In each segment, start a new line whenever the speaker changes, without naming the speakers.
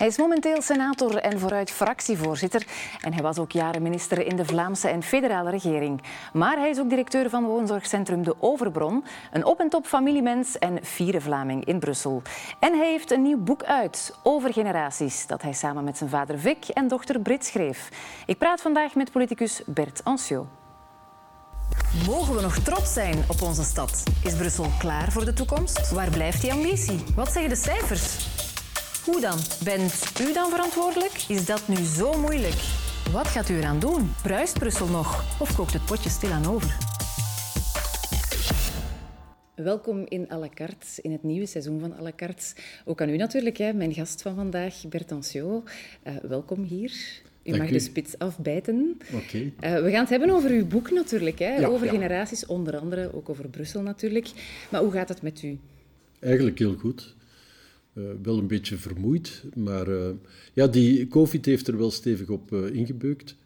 Hij is momenteel senator en vooruit fractievoorzitter. En hij was ook jaren minister in de Vlaamse en federale regering. Maar hij is ook directeur van woonzorgcentrum De Overbron. Een op- en top familiemens en vierde Vlaming in Brussel. En hij heeft een nieuw boek uit over generaties. Dat hij samen met zijn vader Vic en dochter Brit schreef. Ik praat vandaag met politicus Bert Anciot. Mogen we nog trots zijn op onze stad? Is Brussel klaar voor de toekomst? Waar blijft die ambitie? Wat zeggen de cijfers? Hoe dan? Bent u dan verantwoordelijk? Is dat nu zo moeilijk? Wat gaat u eraan doen? Bruist Brussel nog? Of kookt het potje stilaan over? Welkom in à la carte, in het nieuwe seizoen van à la carte. Ook aan u natuurlijk, hè, mijn gast van vandaag, Bert Anciot. Uh, welkom hier. U
Dank
mag
u.
de spits afbijten.
Oké.
Uh, we gaan het hebben over uw boek natuurlijk, hè?
Ja,
over
ja.
generaties, onder andere ook over Brussel natuurlijk. Maar hoe gaat het met u?
Eigenlijk heel goed. Uh, wel een beetje vermoeid, maar uh, ja, die COVID heeft er wel stevig op uh, ingebeukt.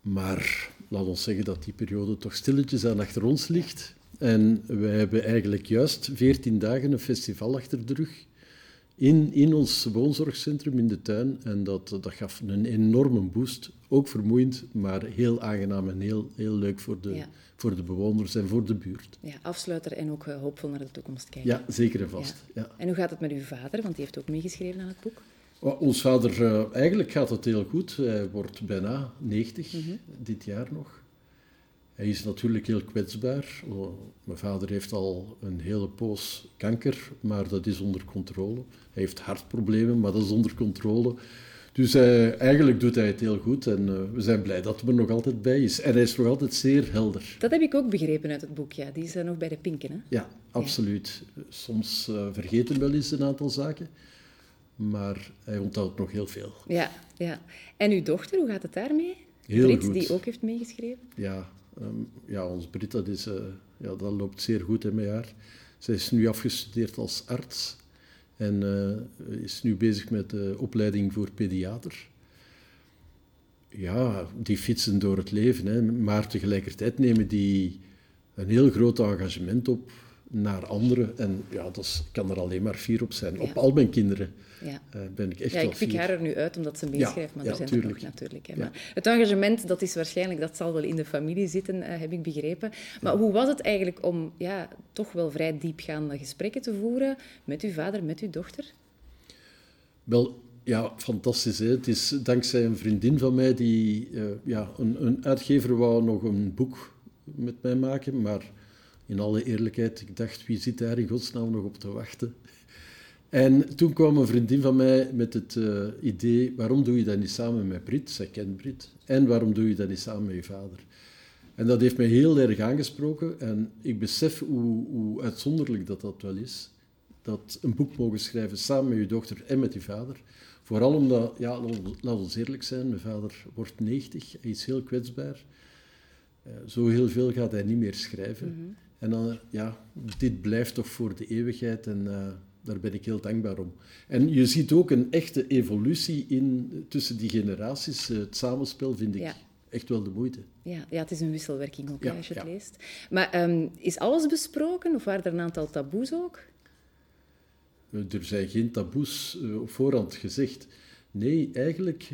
Maar laat ons zeggen dat die periode toch stilletjes aan achter ons ligt. En wij hebben eigenlijk juist 14 dagen een festival achter de rug in, in ons woonzorgcentrum in de tuin. En dat, dat gaf een enorme boost. Ook vermoeiend, maar heel aangenaam en heel, heel leuk voor de,
Ja.
voor de bewoners en voor de buurt.
Ja, afsluiter en ook uh, hoopvol naar de toekomst kijken.
Ja, zeker en vast. Ja.
En hoe gaat het met uw vader? Want die heeft ook meegeschreven aan het boek.
Ons vader, uh, eigenlijk gaat het heel goed. Hij wordt bijna 90
Mhm.
dit jaar nog. Hij is natuurlijk heel kwetsbaar. Mijn vader heeft al een hele poos kanker, maar dat is onder controle. Hij heeft hartproblemen, maar dat is onder controle. Dus eh, eigenlijk doet hij het heel goed en eh, we zijn blij dat hij er nog altijd bij is. En hij is nog altijd zeer helder.
Dat heb ik ook begrepen uit het boek, ja. Die is er nog bij de pinken, hè?
Ja, absoluut. Soms uh, vergeet hij wel eens een aantal zaken, maar hij onthoudt nog heel veel.
Ja, ja. En uw dochter, hoe gaat het daarmee?
Heel
Brit,
goed.
die ook heeft meegeschreven.
Ja, um, ja ons Brit, dat, is, uh, ja, dat loopt zeer goed met haar. Zij is nu afgestudeerd als arts en uh, is nu bezig met de opleiding voor pediater. Ja, die fietsen door het leven, hè, maar tegelijkertijd nemen die een heel groot engagement op naar anderen. En ja, dat kan er alleen maar fier op zijn.
Ja.
Op al mijn kinderen
Ja.
uh, ben ik echt
Ja, ik pik haar er nu uit omdat ze meeschrijft, maar
ja,
er zijn
tuurlijk.
er natuurlijk. Hè. Maar het engagement, dat is waarschijnlijk, dat zal wel in de familie zitten, uh, heb ik begrepen. Maar hoe was het eigenlijk om ja, toch wel vrij diepgaande gesprekken te voeren met uw vader, met uw dochter?
Wel, ja, fantastisch. Hè? Het is dankzij een vriendin van mij die... Uh, ja, een, een uitgever wou nog een boek met mij maken, maar in alle eerlijkheid, ik dacht, wie zit daar in godsnaam nog op te wachten? En toen kwam een vriendin van mij met het uh, idee, waarom doe je dat niet samen met Brit? Zij kent Brit. En waarom doe je dat niet samen met je vader? En dat heeft mij heel erg aangesproken en ik besef hoe, hoe uitzonderlijk dat dat wel is. Dat een boek mogen schrijven samen met je dochter en met je vader. Vooral omdat, ja, laat ons eerlijk zijn, mijn vader wordt 90, hij is heel kwetsbaar. Uh, zo heel veel gaat hij niet meer schrijven.
Mhm.
En dan, ja, dit blijft toch voor de eeuwigheid en uh, daar ben ik heel dankbaar om. En je ziet ook een echte evolutie in, tussen die generaties. Het samenspel vind ik
Ja.
echt wel de moeite.
Ja, ja, het is een wisselwerking ook,
Ja,
als je het
ja.
leest. Maar um, is alles besproken of waren er een aantal taboes ook?
Uh, Er zijn geen taboes uh, op voorhand gezegd. Nee, eigenlijk,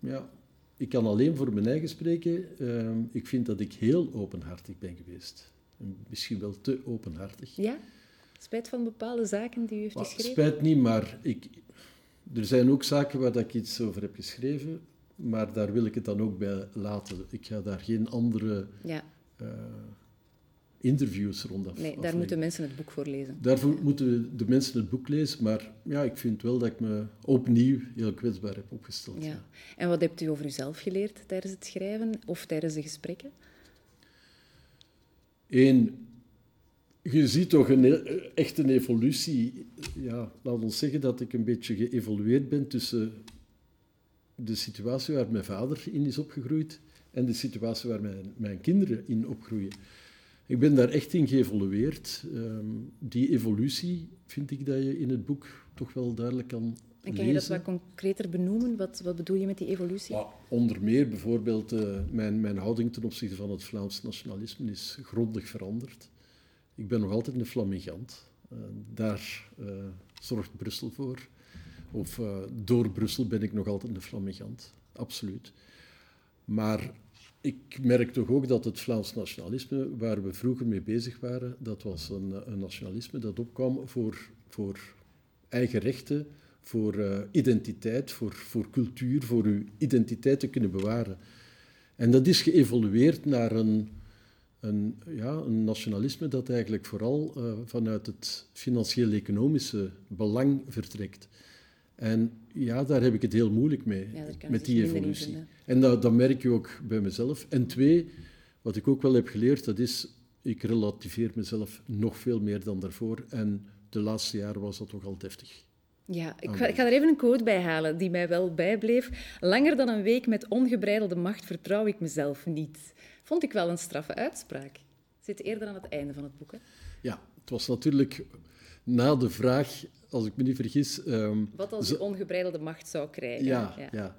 ja, ik kan alleen voor mijn eigen spreken. Uh, ik vind dat ik heel openhartig ben geweest. Misschien wel te openhartig.
Ja? Spijt van bepaalde zaken die u heeft
Maar
geschreven?
Spijt niet, maar ik, er zijn ook zaken waar dat ik iets over heb geschreven, maar daar wil ik het dan ook bij laten. Ik ga daar geen andere
Ja,
uh, interviews rond af,
nee, daar
afleggen.
moeten mensen het boek voor lezen.
Daarvoor moeten de mensen het boek lezen, maar ja, ik vind wel dat ik me opnieuw heel kwetsbaar heb opgesteld.
Ja. En wat hebt u over uzelf geleerd tijdens het schrijven of tijdens de gesprekken?
Eén, je ziet toch een, e- echt een evolutie. Ja, laat ons zeggen dat ik een beetje geëvolueerd ben tussen de situatie waar mijn vader in is opgegroeid en de situatie waar mijn, mijn kinderen in opgroeien. Ik ben daar echt in geëvolueerd. Um, die evolutie vind ik dat je in het boek toch wel duidelijk kan
En kan je dat wat concreter benoemen? Wat, wat bedoel je met die evolutie?
Ja, onder meer bijvoorbeeld uh, mijn, mijn houding ten opzichte van het Vlaams nationalisme is grondig veranderd. Ik ben nog altijd een flamingant. Uh, daar uh, zorgt Brussel voor. Of door Brussel ben ik nog altijd een flamigant. Absoluut. Maar ik merk toch ook dat het Vlaams nationalisme, waar we vroeger mee bezig waren, dat was een, een nationalisme dat opkwam voor, voor eigen rechten, voor uh, identiteit, voor, voor cultuur, voor uw identiteit te kunnen bewaren. En dat is geëvolueerd naar een, een, ja, een nationalisme dat eigenlijk vooral uh, vanuit het financieel-economische belang vertrekt. En ja, daar heb ik het heel moeilijk mee, ja, met die evolutie. En dat, dat, merk je ook bij mezelf. En twee, wat ik ook wel heb geleerd, dat is, ik relativeer mezelf nog veel meer dan daarvoor. En de laatste jaren was dat toch al deftig.
Ja, ik ga, ik ga, er even een quote bij halen die mij wel bijbleef. Langer dan een week met ongebreidelde macht vertrouw ik mezelf niet. Vond ik wel een straffe uitspraak. Zit eerder aan het einde van het boek. Hè?
Ja, het was natuurlijk na de vraag, als ik me niet vergis...
Ehm, Wat als je ongebreidelde macht zou krijgen?
Ja, ja, ja.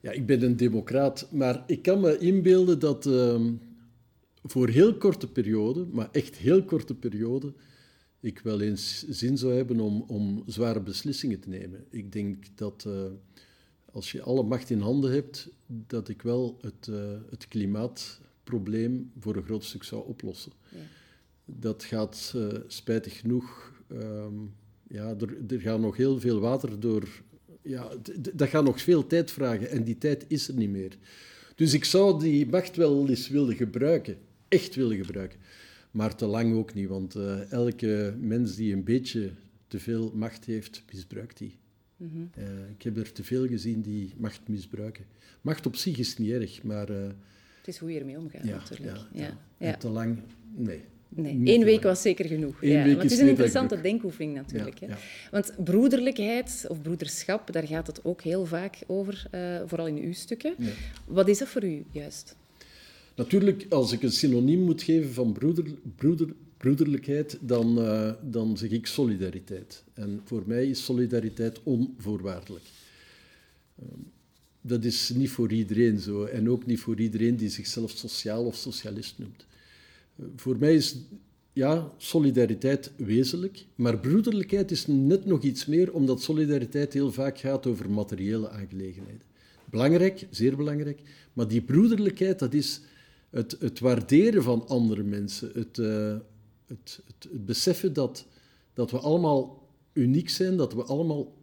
ja. ik ben een democraat, maar ik kan me inbeelden dat uh, voor heel korte periode, maar echt heel korte periode, ik wel eens zin zou hebben om, om zware beslissingen te nemen. Ik denk dat uh, als je alle macht in handen hebt, dat ik wel het, uh, het klimaatprobleem voor een groot stuk zou oplossen. Ja. Dat gaat uh, spijtig genoeg Um, ja, er, er gaat nog heel veel water door. Ja, dat gaat nog veel tijd vragen en die tijd is er niet meer. Dus ik zou die macht wel eens willen gebruiken, echt willen gebruiken. Maar te lang ook niet, want uh, elke mens die een beetje te veel macht heeft, misbruikt die. Mm -hmm. uh, ik heb er te veel gezien die macht misbruiken. Macht op zich is niet erg, maar... Uh,
het is hoe je ermee omgaat, natuurlijk. Ja, ja.
ja. te lang, nee.
Nee, één week was zeker genoeg. Ja, maar het is een interessante denkoefening natuurlijk. Ja, Want broederlijkheid of broederschap, daar gaat het ook heel vaak over, uh, vooral in uw stukken. Wat is dat voor u juist?
Natuurlijk, als ik een synoniem moet geven van broeder, broeder, broederlijkheid, dan, uh, dan zeg ik solidariteit. En voor mij is solidariteit onvoorwaardelijk. Uh, dat is niet voor iedereen zo. En ook niet voor iedereen die zichzelf sociaal of socialist noemt. Voor mij is ja, solidariteit wezenlijk, maar broederlijkheid is net nog iets meer, omdat solidariteit heel vaak gaat over materiële aangelegenheden. Belangrijk, zeer belangrijk, maar die broederlijkheid, dat is het, het waarderen van andere mensen, het, uh, het, het, het, beseffen dat, dat we allemaal uniek zijn, dat we allemaal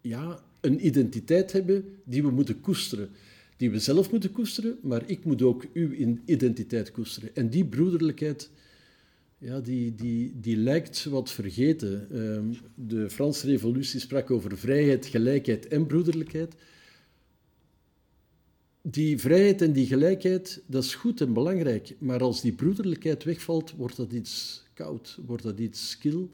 ja, een identiteit hebben die we moeten koesteren die we zelf moeten koesteren, maar ik moet ook uw identiteit koesteren. En die broederlijkheid, ja, die, die, die lijkt wat vergeten. Ehm, de Franse revolutie sprak over vrijheid, gelijkheid en broederlijkheid. Die vrijheid en die gelijkheid, dat is goed en belangrijk, maar als die broederlijkheid wegvalt, wordt dat iets koud, wordt dat iets kil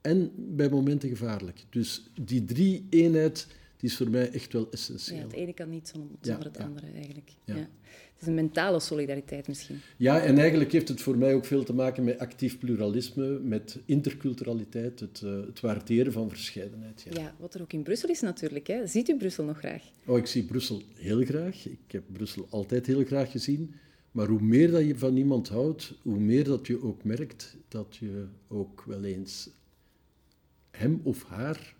en bij momenten gevaarlijk. Dus die drie eenheid die is voor mij echt wel essentieel.
Ja, het ene kan niet zonder, het andere eigenlijk. Ja. Het is een mentale solidariteit misschien.
Ja, en eigenlijk heeft het voor mij ook veel te maken met actief pluralisme, met interculturaliteit, het, uh, het waarderen van verscheidenheid.
Ja. wat er ook in Brussel is natuurlijk. Hè. Ziet u Brussel nog graag?
Oh, ik zie Brussel heel graag. Ik heb Brussel altijd heel graag gezien. Maar hoe meer dat je van iemand houdt, hoe meer dat je ook merkt dat je ook wel eens hem of haar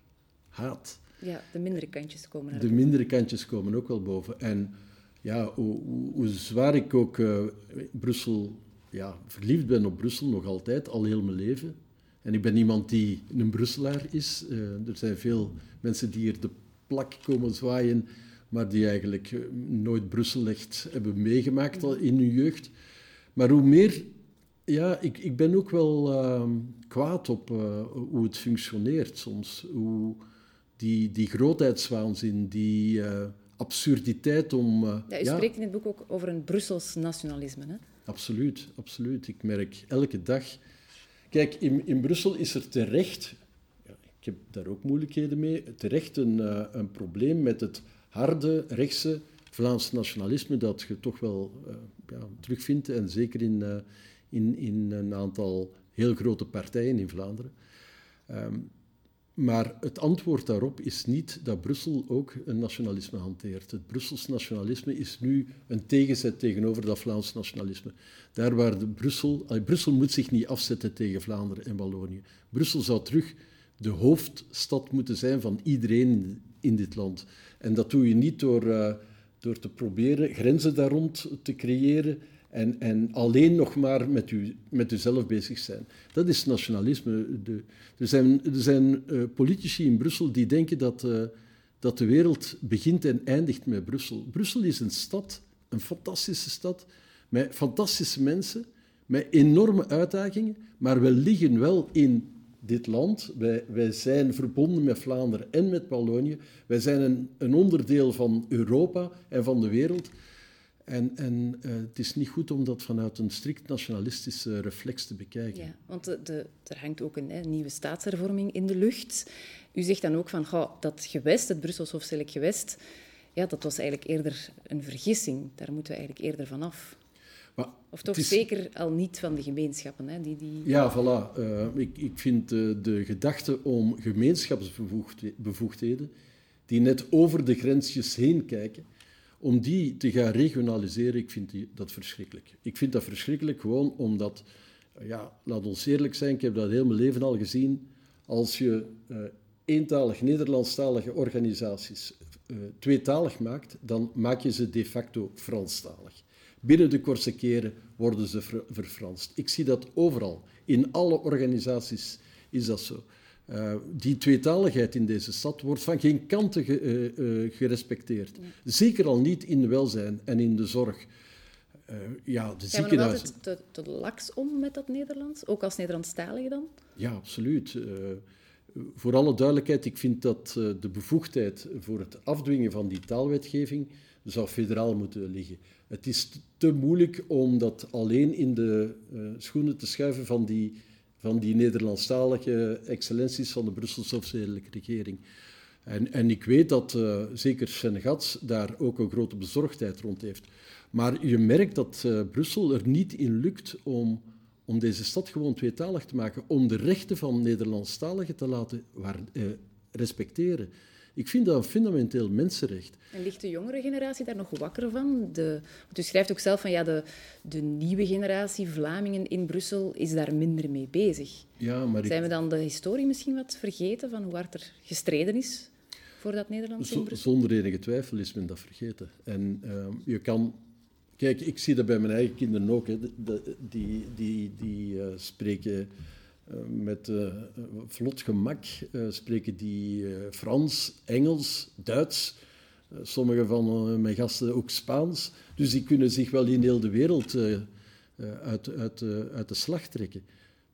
haat.
Ja, de mindere kantjes komen
De mindere kantjes komen ook wel boven. En ja, hoe, hoe zwaar ik ook uh, Brussel, ja, verliefd ben op Brussel, nog altijd, al heel mijn leven. En ik ben iemand die een Brusselaar is. Uh, er zijn veel mensen die hier de plak komen zwaaien, maar die eigenlijk eh, nooit Brussel echt hebben meegemaakt al in hun jeugd. Maar hoe meer... Ja, ik, ik ben ook wel uh, kwaad op hoe het functioneert soms. Hoe die, die grootheidswaanzin, die uh, absurditeit om... Uh,
ja, u spreekt in het boek ook over een Brussels nationalisme, hè?
Absoluut, absoluut. Ik merk elke dag... Kijk, in, in Brussel is er terecht, ja, ik heb daar ook moeilijkheden mee, terecht een, uh, een probleem met het harde, rechtse Vlaams nationalisme dat je toch wel ja, terugvindt, en zeker in, in, in een aantal heel grote partijen in Vlaanderen. Um, maar het antwoord daarop is niet dat Brussel ook een nationalisme hanteert. Het Brussels nationalisme is nu een tegenzet tegenover dat Vlaams nationalisme. Daar waar Brussel, Brussel moet zich niet afzetten tegen Vlaanderen en Wallonië. Brussel zou terug de hoofdstad moeten zijn van iedereen in dit land. En dat doe je niet door, uh, door te proberen grenzen daar rond te creëren en, en alleen nog maar met, u, met uzelf bezig zijn. Dat is nationalisme. De, er zijn, er zijn uh, politici in Brussel die denken dat, uh, dat de wereld begint en eindigt met Brussel. Brussel is een stad, een fantastische stad, met fantastische mensen, met enorme uitdagingen, maar we liggen wel in dit land. Wij, wij zijn verbonden met Vlaanderen en met Wallonië. Wij zijn een, een onderdeel van Europa en van de wereld. En, en uh, het is niet goed om dat vanuit een strikt nationalistische reflex te bekijken.
Ja, want de, de, er hangt ook een hè, nieuwe staatshervorming in de lucht. U zegt dan ook van goh, dat gewest, het Brussels hoofdstedelijk gewest, ja, dat was eigenlijk eerder een vergissing. Daar moeten we eigenlijk eerder vanaf. Maar of toch is... zeker al niet van de gemeenschappen. Hè, die, die...
Ja, voilà. Uh, ik, ik vind uh, de gedachte om gemeenschapsbevoegdheden, die net over de grensjes heen kijken, om die te gaan regionaliseren, ik vind dat verschrikkelijk. Ik vind dat verschrikkelijk gewoon omdat, ja, laat ons eerlijk zijn, ik heb dat heel mijn leven al gezien, als je uh, eentalig Nederlandstalige organisaties uh, tweetalig maakt, dan maak je ze de facto Franstalig. Binnen de kortste keren worden ze ver verfranst. Ik zie dat overal. In alle organisaties is dat zo. Uh, die tweetaligheid in deze stad wordt van geen kanten ge, uh, uh, gerespecteerd. Zeker al niet in welzijn en in de zorg. ja, de
Zijn we altijd te, te laks om met dat Nederlands? Ook als Nederlandstalige dan?
Ja, absoluut. voor alle duidelijkheid, ik vind dat de bevoegdheid voor het afdwingen van die taalwetgeving zou federaal moeten liggen. Het is te moeilijk om dat alleen in de schoenen te schuiven van die van die Nederlandstalige excellenties van de Brusselse hoofdstedelijke regering. En, en ik weet dat uh, zeker Senegats daar ook een grote bezorgdheid rond heeft. Maar je merkt dat uh, Brussel er niet in lukt om, om deze stad gewoon tweetalig te maken, om de rechten van Nederlandstaligen te laten uh, respecteren. Ik vind dat een fundamenteel mensenrecht.
En ligt de jongere generatie daar nog wakker van? De, want u schrijft ook zelf van ja, de, de nieuwe generatie Vlamingen in Brussel is daar minder mee bezig. Ja, maar Zijn we dan de historie misschien wat vergeten van hoe hard er gestreden is voor dat Nederlands in Brussel?
Zonder enige twijfel is men dat vergeten. En uh, je kan... Kijk, ik zie dat bij mijn eigen kinderen ook. Hè. die die, die uh, spreken eh, met uh, vlot gemak uh, spreken die Frans, Engels, Duits. sommige van mijn gasten ook Spaans. Dus die kunnen zich wel in heel de wereld uit, uit, uit de slag trekken.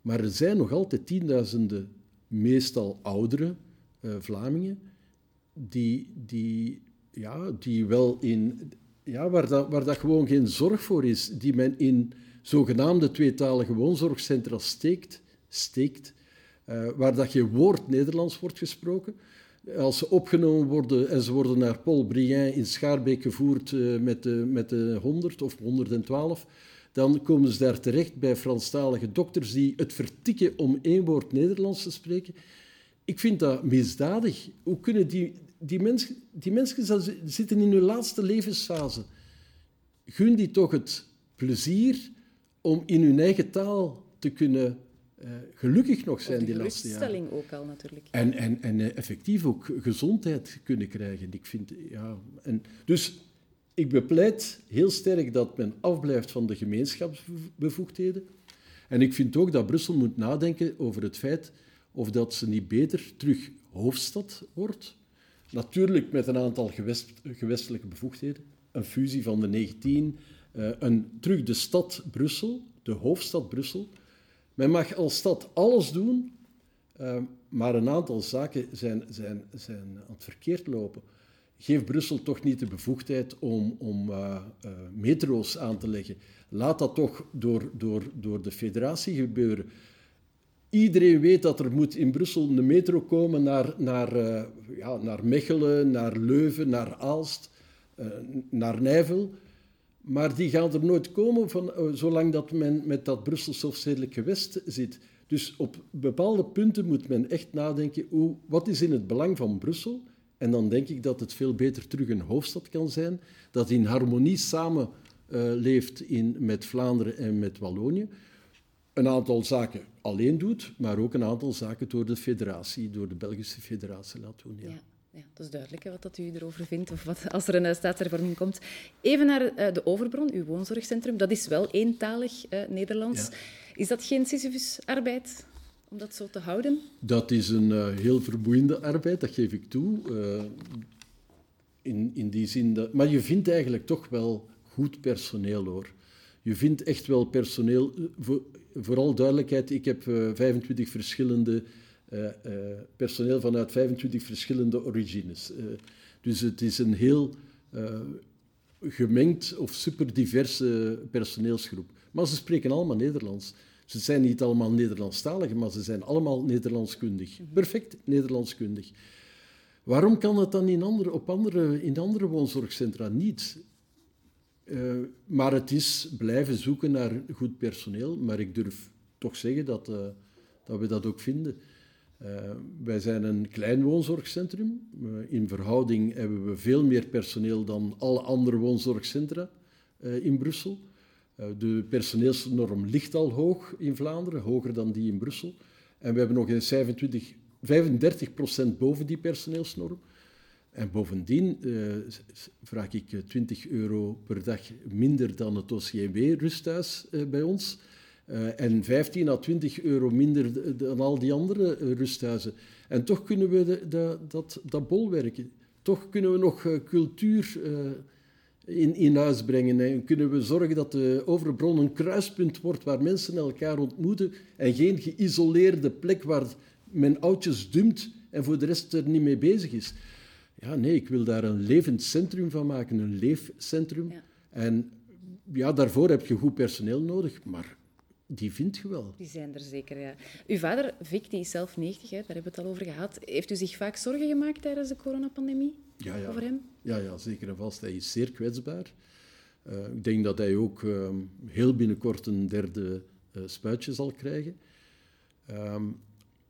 Maar er zijn nog altijd tienduizenden, meestal oudere Vlamingen, die, die, ja, die wel in. Ja, waar, dat, waar dat gewoon geen zorg voor is, die men in zogenaamde tweetalige woonzorgcentra steekt steekt, uh, waar dat geen woord Nederlands wordt gesproken. Als ze opgenomen worden en ze worden naar Paul Brien in Schaarbeek gevoerd uh, met, de, met de 100 of 112, dan komen ze daar terecht bij Franstalige dokters die het vertikken om één woord Nederlands te spreken. Ik vind dat misdadig. Hoe kunnen die, die, mensen, die mensen zitten in hun laatste levensfase. Gun die toch het plezier om in hun eigen taal te kunnen uh, gelukkig nog zijn die laatste
jaren. ook al natuurlijk.
En, en, en uh, effectief ook gezondheid kunnen krijgen. Ik vind, ja, en, dus ik bepleit heel sterk dat men afblijft van de gemeenschapsbevoegdheden. En ik vind ook dat Brussel moet nadenken over het feit of dat ze niet beter terug hoofdstad wordt. Natuurlijk met een aantal gewest, gewestelijke bevoegdheden. Een fusie van de 19, uh, een, terug de stad Brussel, de hoofdstad Brussel men mag als stad alles doen, uh, maar een aantal zaken zijn, zijn, zijn aan het verkeerd lopen. Geef Brussel toch niet de bevoegdheid om, om uh, uh, metro's aan te leggen. Laat dat toch door, door, door de federatie gebeuren. Iedereen weet dat er moet in Brussel een metro komen naar, naar, ja, naar Mechelen, naar Leuven, naar Aalst, naar Nijvel. Maar die gaan er nooit komen van, uh, zolang dat men met dat Brusselse hoofdstedelijk gewest zit. Dus op bepaalde punten moet men echt nadenken, hoe, wat is in het belang van Brussel? En dan denk ik dat het veel beter terug een hoofdstad kan zijn, dat in harmonie samen uh, leeft in, met Vlaanderen en met Wallonië. een aantal zaken alleen doet, maar ook een aantal zaken door de federatie, door de Belgische federatie laat doen. Ja.
Ja, dat is duidelijk hè, wat u erover vindt, of wat, als er een uh, staatshervorming komt. Even naar uh, de Overbron, uw woonzorgcentrum. Dat is wel eentalig uh, Nederlands. Ja. Is dat geen Sisyphus-arbeid om dat zo te houden?
Dat is een heel vermoeiende arbeid, dat geef ik toe. in, in die zin dat, maar je vindt eigenlijk toch wel goed personeel hoor. Je vindt echt wel personeel. Voor, vooral duidelijkheid, ik heb 25 verschillende personeel vanuit 25 verschillende origines. Uh, dus het is een heel gemengd of superdiverse personeelsgroep. Maar ze spreken allemaal Nederlands. Ze zijn niet allemaal Nederlandstalig, maar ze zijn allemaal Nederlandskundig. Mhm. Perfect Nederlandskundig. Waarom kan dat dan in andere, op andere, in andere woonzorgcentra niet? Uh, maar het is blijven zoeken naar goed personeel. Maar ik durf toch zeggen dat, uh, dat we dat ook vinden. Uh, wij zijn een klein woonzorgcentrum. Uh, in verhouding hebben we veel meer personeel dan alle andere woonzorgcentra uh, in Brussel. de personeelsnorm ligt al hoog in Vlaanderen, hoger dan die in Brussel. En we hebben nog eens 25, 35 procent boven die personeelsnorm. En bovendien vraag ik 20 euro per dag minder dan het OCMW-rusthuis bij ons. Uh, en 15 à 20 euro minder dan al die andere uh, rusthuizen. En toch kunnen we de, de, dat, dat bolwerken. Toch kunnen we nog uh, cultuur in, in huis brengen. En kunnen we zorgen dat de Overbron een kruispunt wordt waar mensen elkaar ontmoeten. En geen geïsoleerde plek waar men oudjes dumpt en voor de rest er niet mee bezig is. Ja, nee, ik wil daar een levend centrum van maken, een leefcentrum. Ja. En ja, daarvoor heb je goed personeel nodig, maar die vindt je wel.
Die zijn er zeker, ja. Uw vader, Vic, die is zelf 90, hè, daar hebben we het al over gehad. Heeft u zich vaak zorgen gemaakt tijdens de coronapandemie
ja, ja.
over hem?
Ja, ja, zeker en vast. Hij is zeer kwetsbaar. Uh, ik denk dat hij ook uh, heel binnenkort een derde uh, spuitje zal krijgen. Um,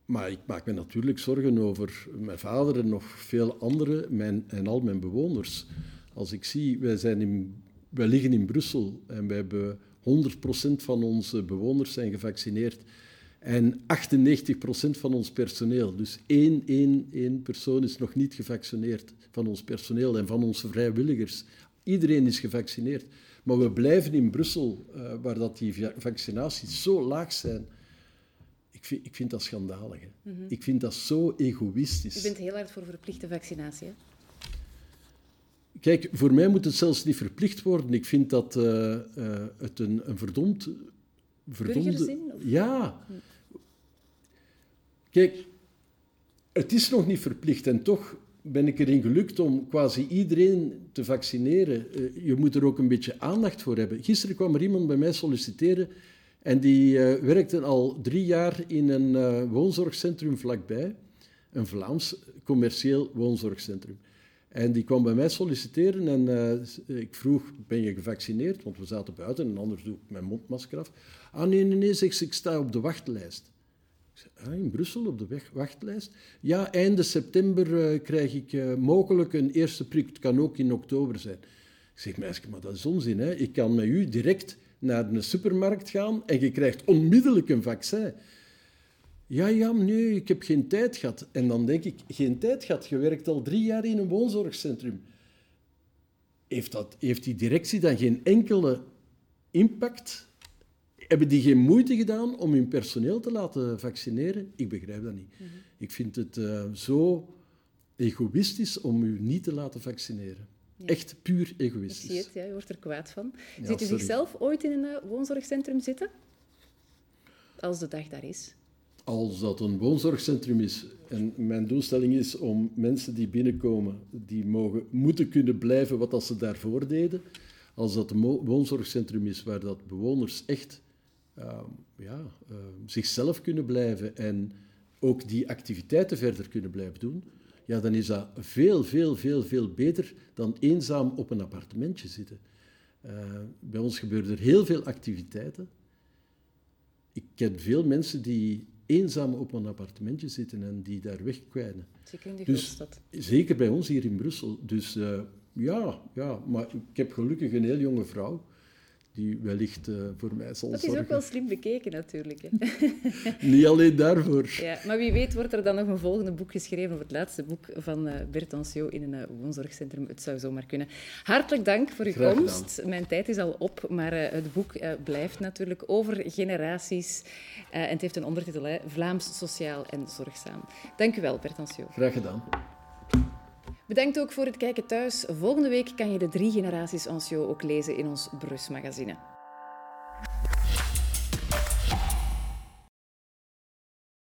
maar ik maak me natuurlijk zorgen over mijn vader en nog veel anderen mijn, en al mijn bewoners. Als ik zie, wij, zijn in, wij liggen in Brussel en we hebben 100% van onze bewoners zijn gevaccineerd. En 98% van ons personeel, dus één, één, één persoon is nog niet gevaccineerd van ons personeel en van onze vrijwilligers. Iedereen is gevaccineerd. Maar we blijven in Brussel, uh, waar dat die vaccinaties zo laag zijn. Ik vind, ik vind dat schandalig. Mm -hmm. Ik vind dat zo egoïstisch.
U bent heel hard voor verplichte vaccinatie, hè?
Kijk, voor mij moet het zelfs niet verplicht worden. Ik vind dat uh, uh, het een, een verdomd...
verdomde...
Ja. Kijk, het is nog niet verplicht en toch ben ik erin gelukt om quasi iedereen te vaccineren. Uh, je moet er ook een beetje aandacht voor hebben. Gisteren kwam er iemand bij mij solliciteren en die werkte al drie jaar in een woonzorgcentrum vlakbij. Een Vlaams commercieel woonzorgcentrum. En die kwam bij mij solliciteren en uh, ik vroeg, ben je gevaccineerd? Want we zaten buiten en anders doe ik mijn mondmasker af. Ah nee, nee, nee, zeg, ik sta op de wachtlijst. Ik zei, ah, in Brussel op de wachtlijst? Ja, einde september uh, krijg ik uh, mogelijk een eerste prik. Het kan ook in oktober zijn. Ik zeg, meisje, maar dat is onzin. Hè? Ik kan met u direct naar een supermarkt gaan en je krijgt onmiddellijk een vaccin. Ja, ja, nee, ik heb geen tijd gehad. En dan denk ik, geen tijd gehad? Je werkt al drie jaar in een woonzorgcentrum. Heeft, dat, heeft die directie dan geen enkele impact? Hebben die geen moeite gedaan om hun personeel te laten vaccineren? Ik begrijp dat niet. Mhm. Ik vind het uh, zo egoïstisch om u niet te laten vaccineren. Echt puur egoïstisch. Ik
zie het, ja, je wordt er kwaad van. Ja, Ziet u zichzelf ooit in een uh, woonzorgcentrum zitten? Als de dag daar is
als dat een woonzorgcentrum is en mijn doelstelling is om mensen die binnenkomen, die mogen, moeten kunnen blijven wat dat ze daarvoor deden, als dat een woonzorgcentrum is waar dat bewoners echt uh, ja, uh, zichzelf kunnen blijven en ook die activiteiten verder kunnen blijven doen, ja, dan is dat veel, veel, veel, veel beter dan eenzaam op een appartementje zitten. Uh, bij ons gebeuren er heel veel activiteiten. Ik ken veel mensen die eenzaam op een appartementje zitten en die daar wegkwijnen.
Zeker in de
dus,
grootstad.
Zeker bij ons hier in Brussel. Dus uh, ja, ja, maar ik heb gelukkig een heel jonge vrouw die wellicht uh, voor mij zal
dat
zorgen.
Is ook wel slim bekeken natuurlijk. Hè?
Niet alleen daarvoor.
Ja, maar wie weet wordt er dan nog een volgende boek geschreven, of het laatste boek van uh, Bert in een uh, woonzorgcentrum. Het zou zomaar kunnen. Hartelijk dank voor uw
Graag
komst. Mijn tijd is al op, maar het boek blijft natuurlijk over generaties. en het heeft een ondertitel, hè, Vlaams, Sociaal en Zorgzaam. Dank u wel, Bert Anciot.
Graag gedaan.
Bedankt ook voor het kijken thuis. Volgende week kan je de drie generaties Anciot ook lezen in ons Brus magazine.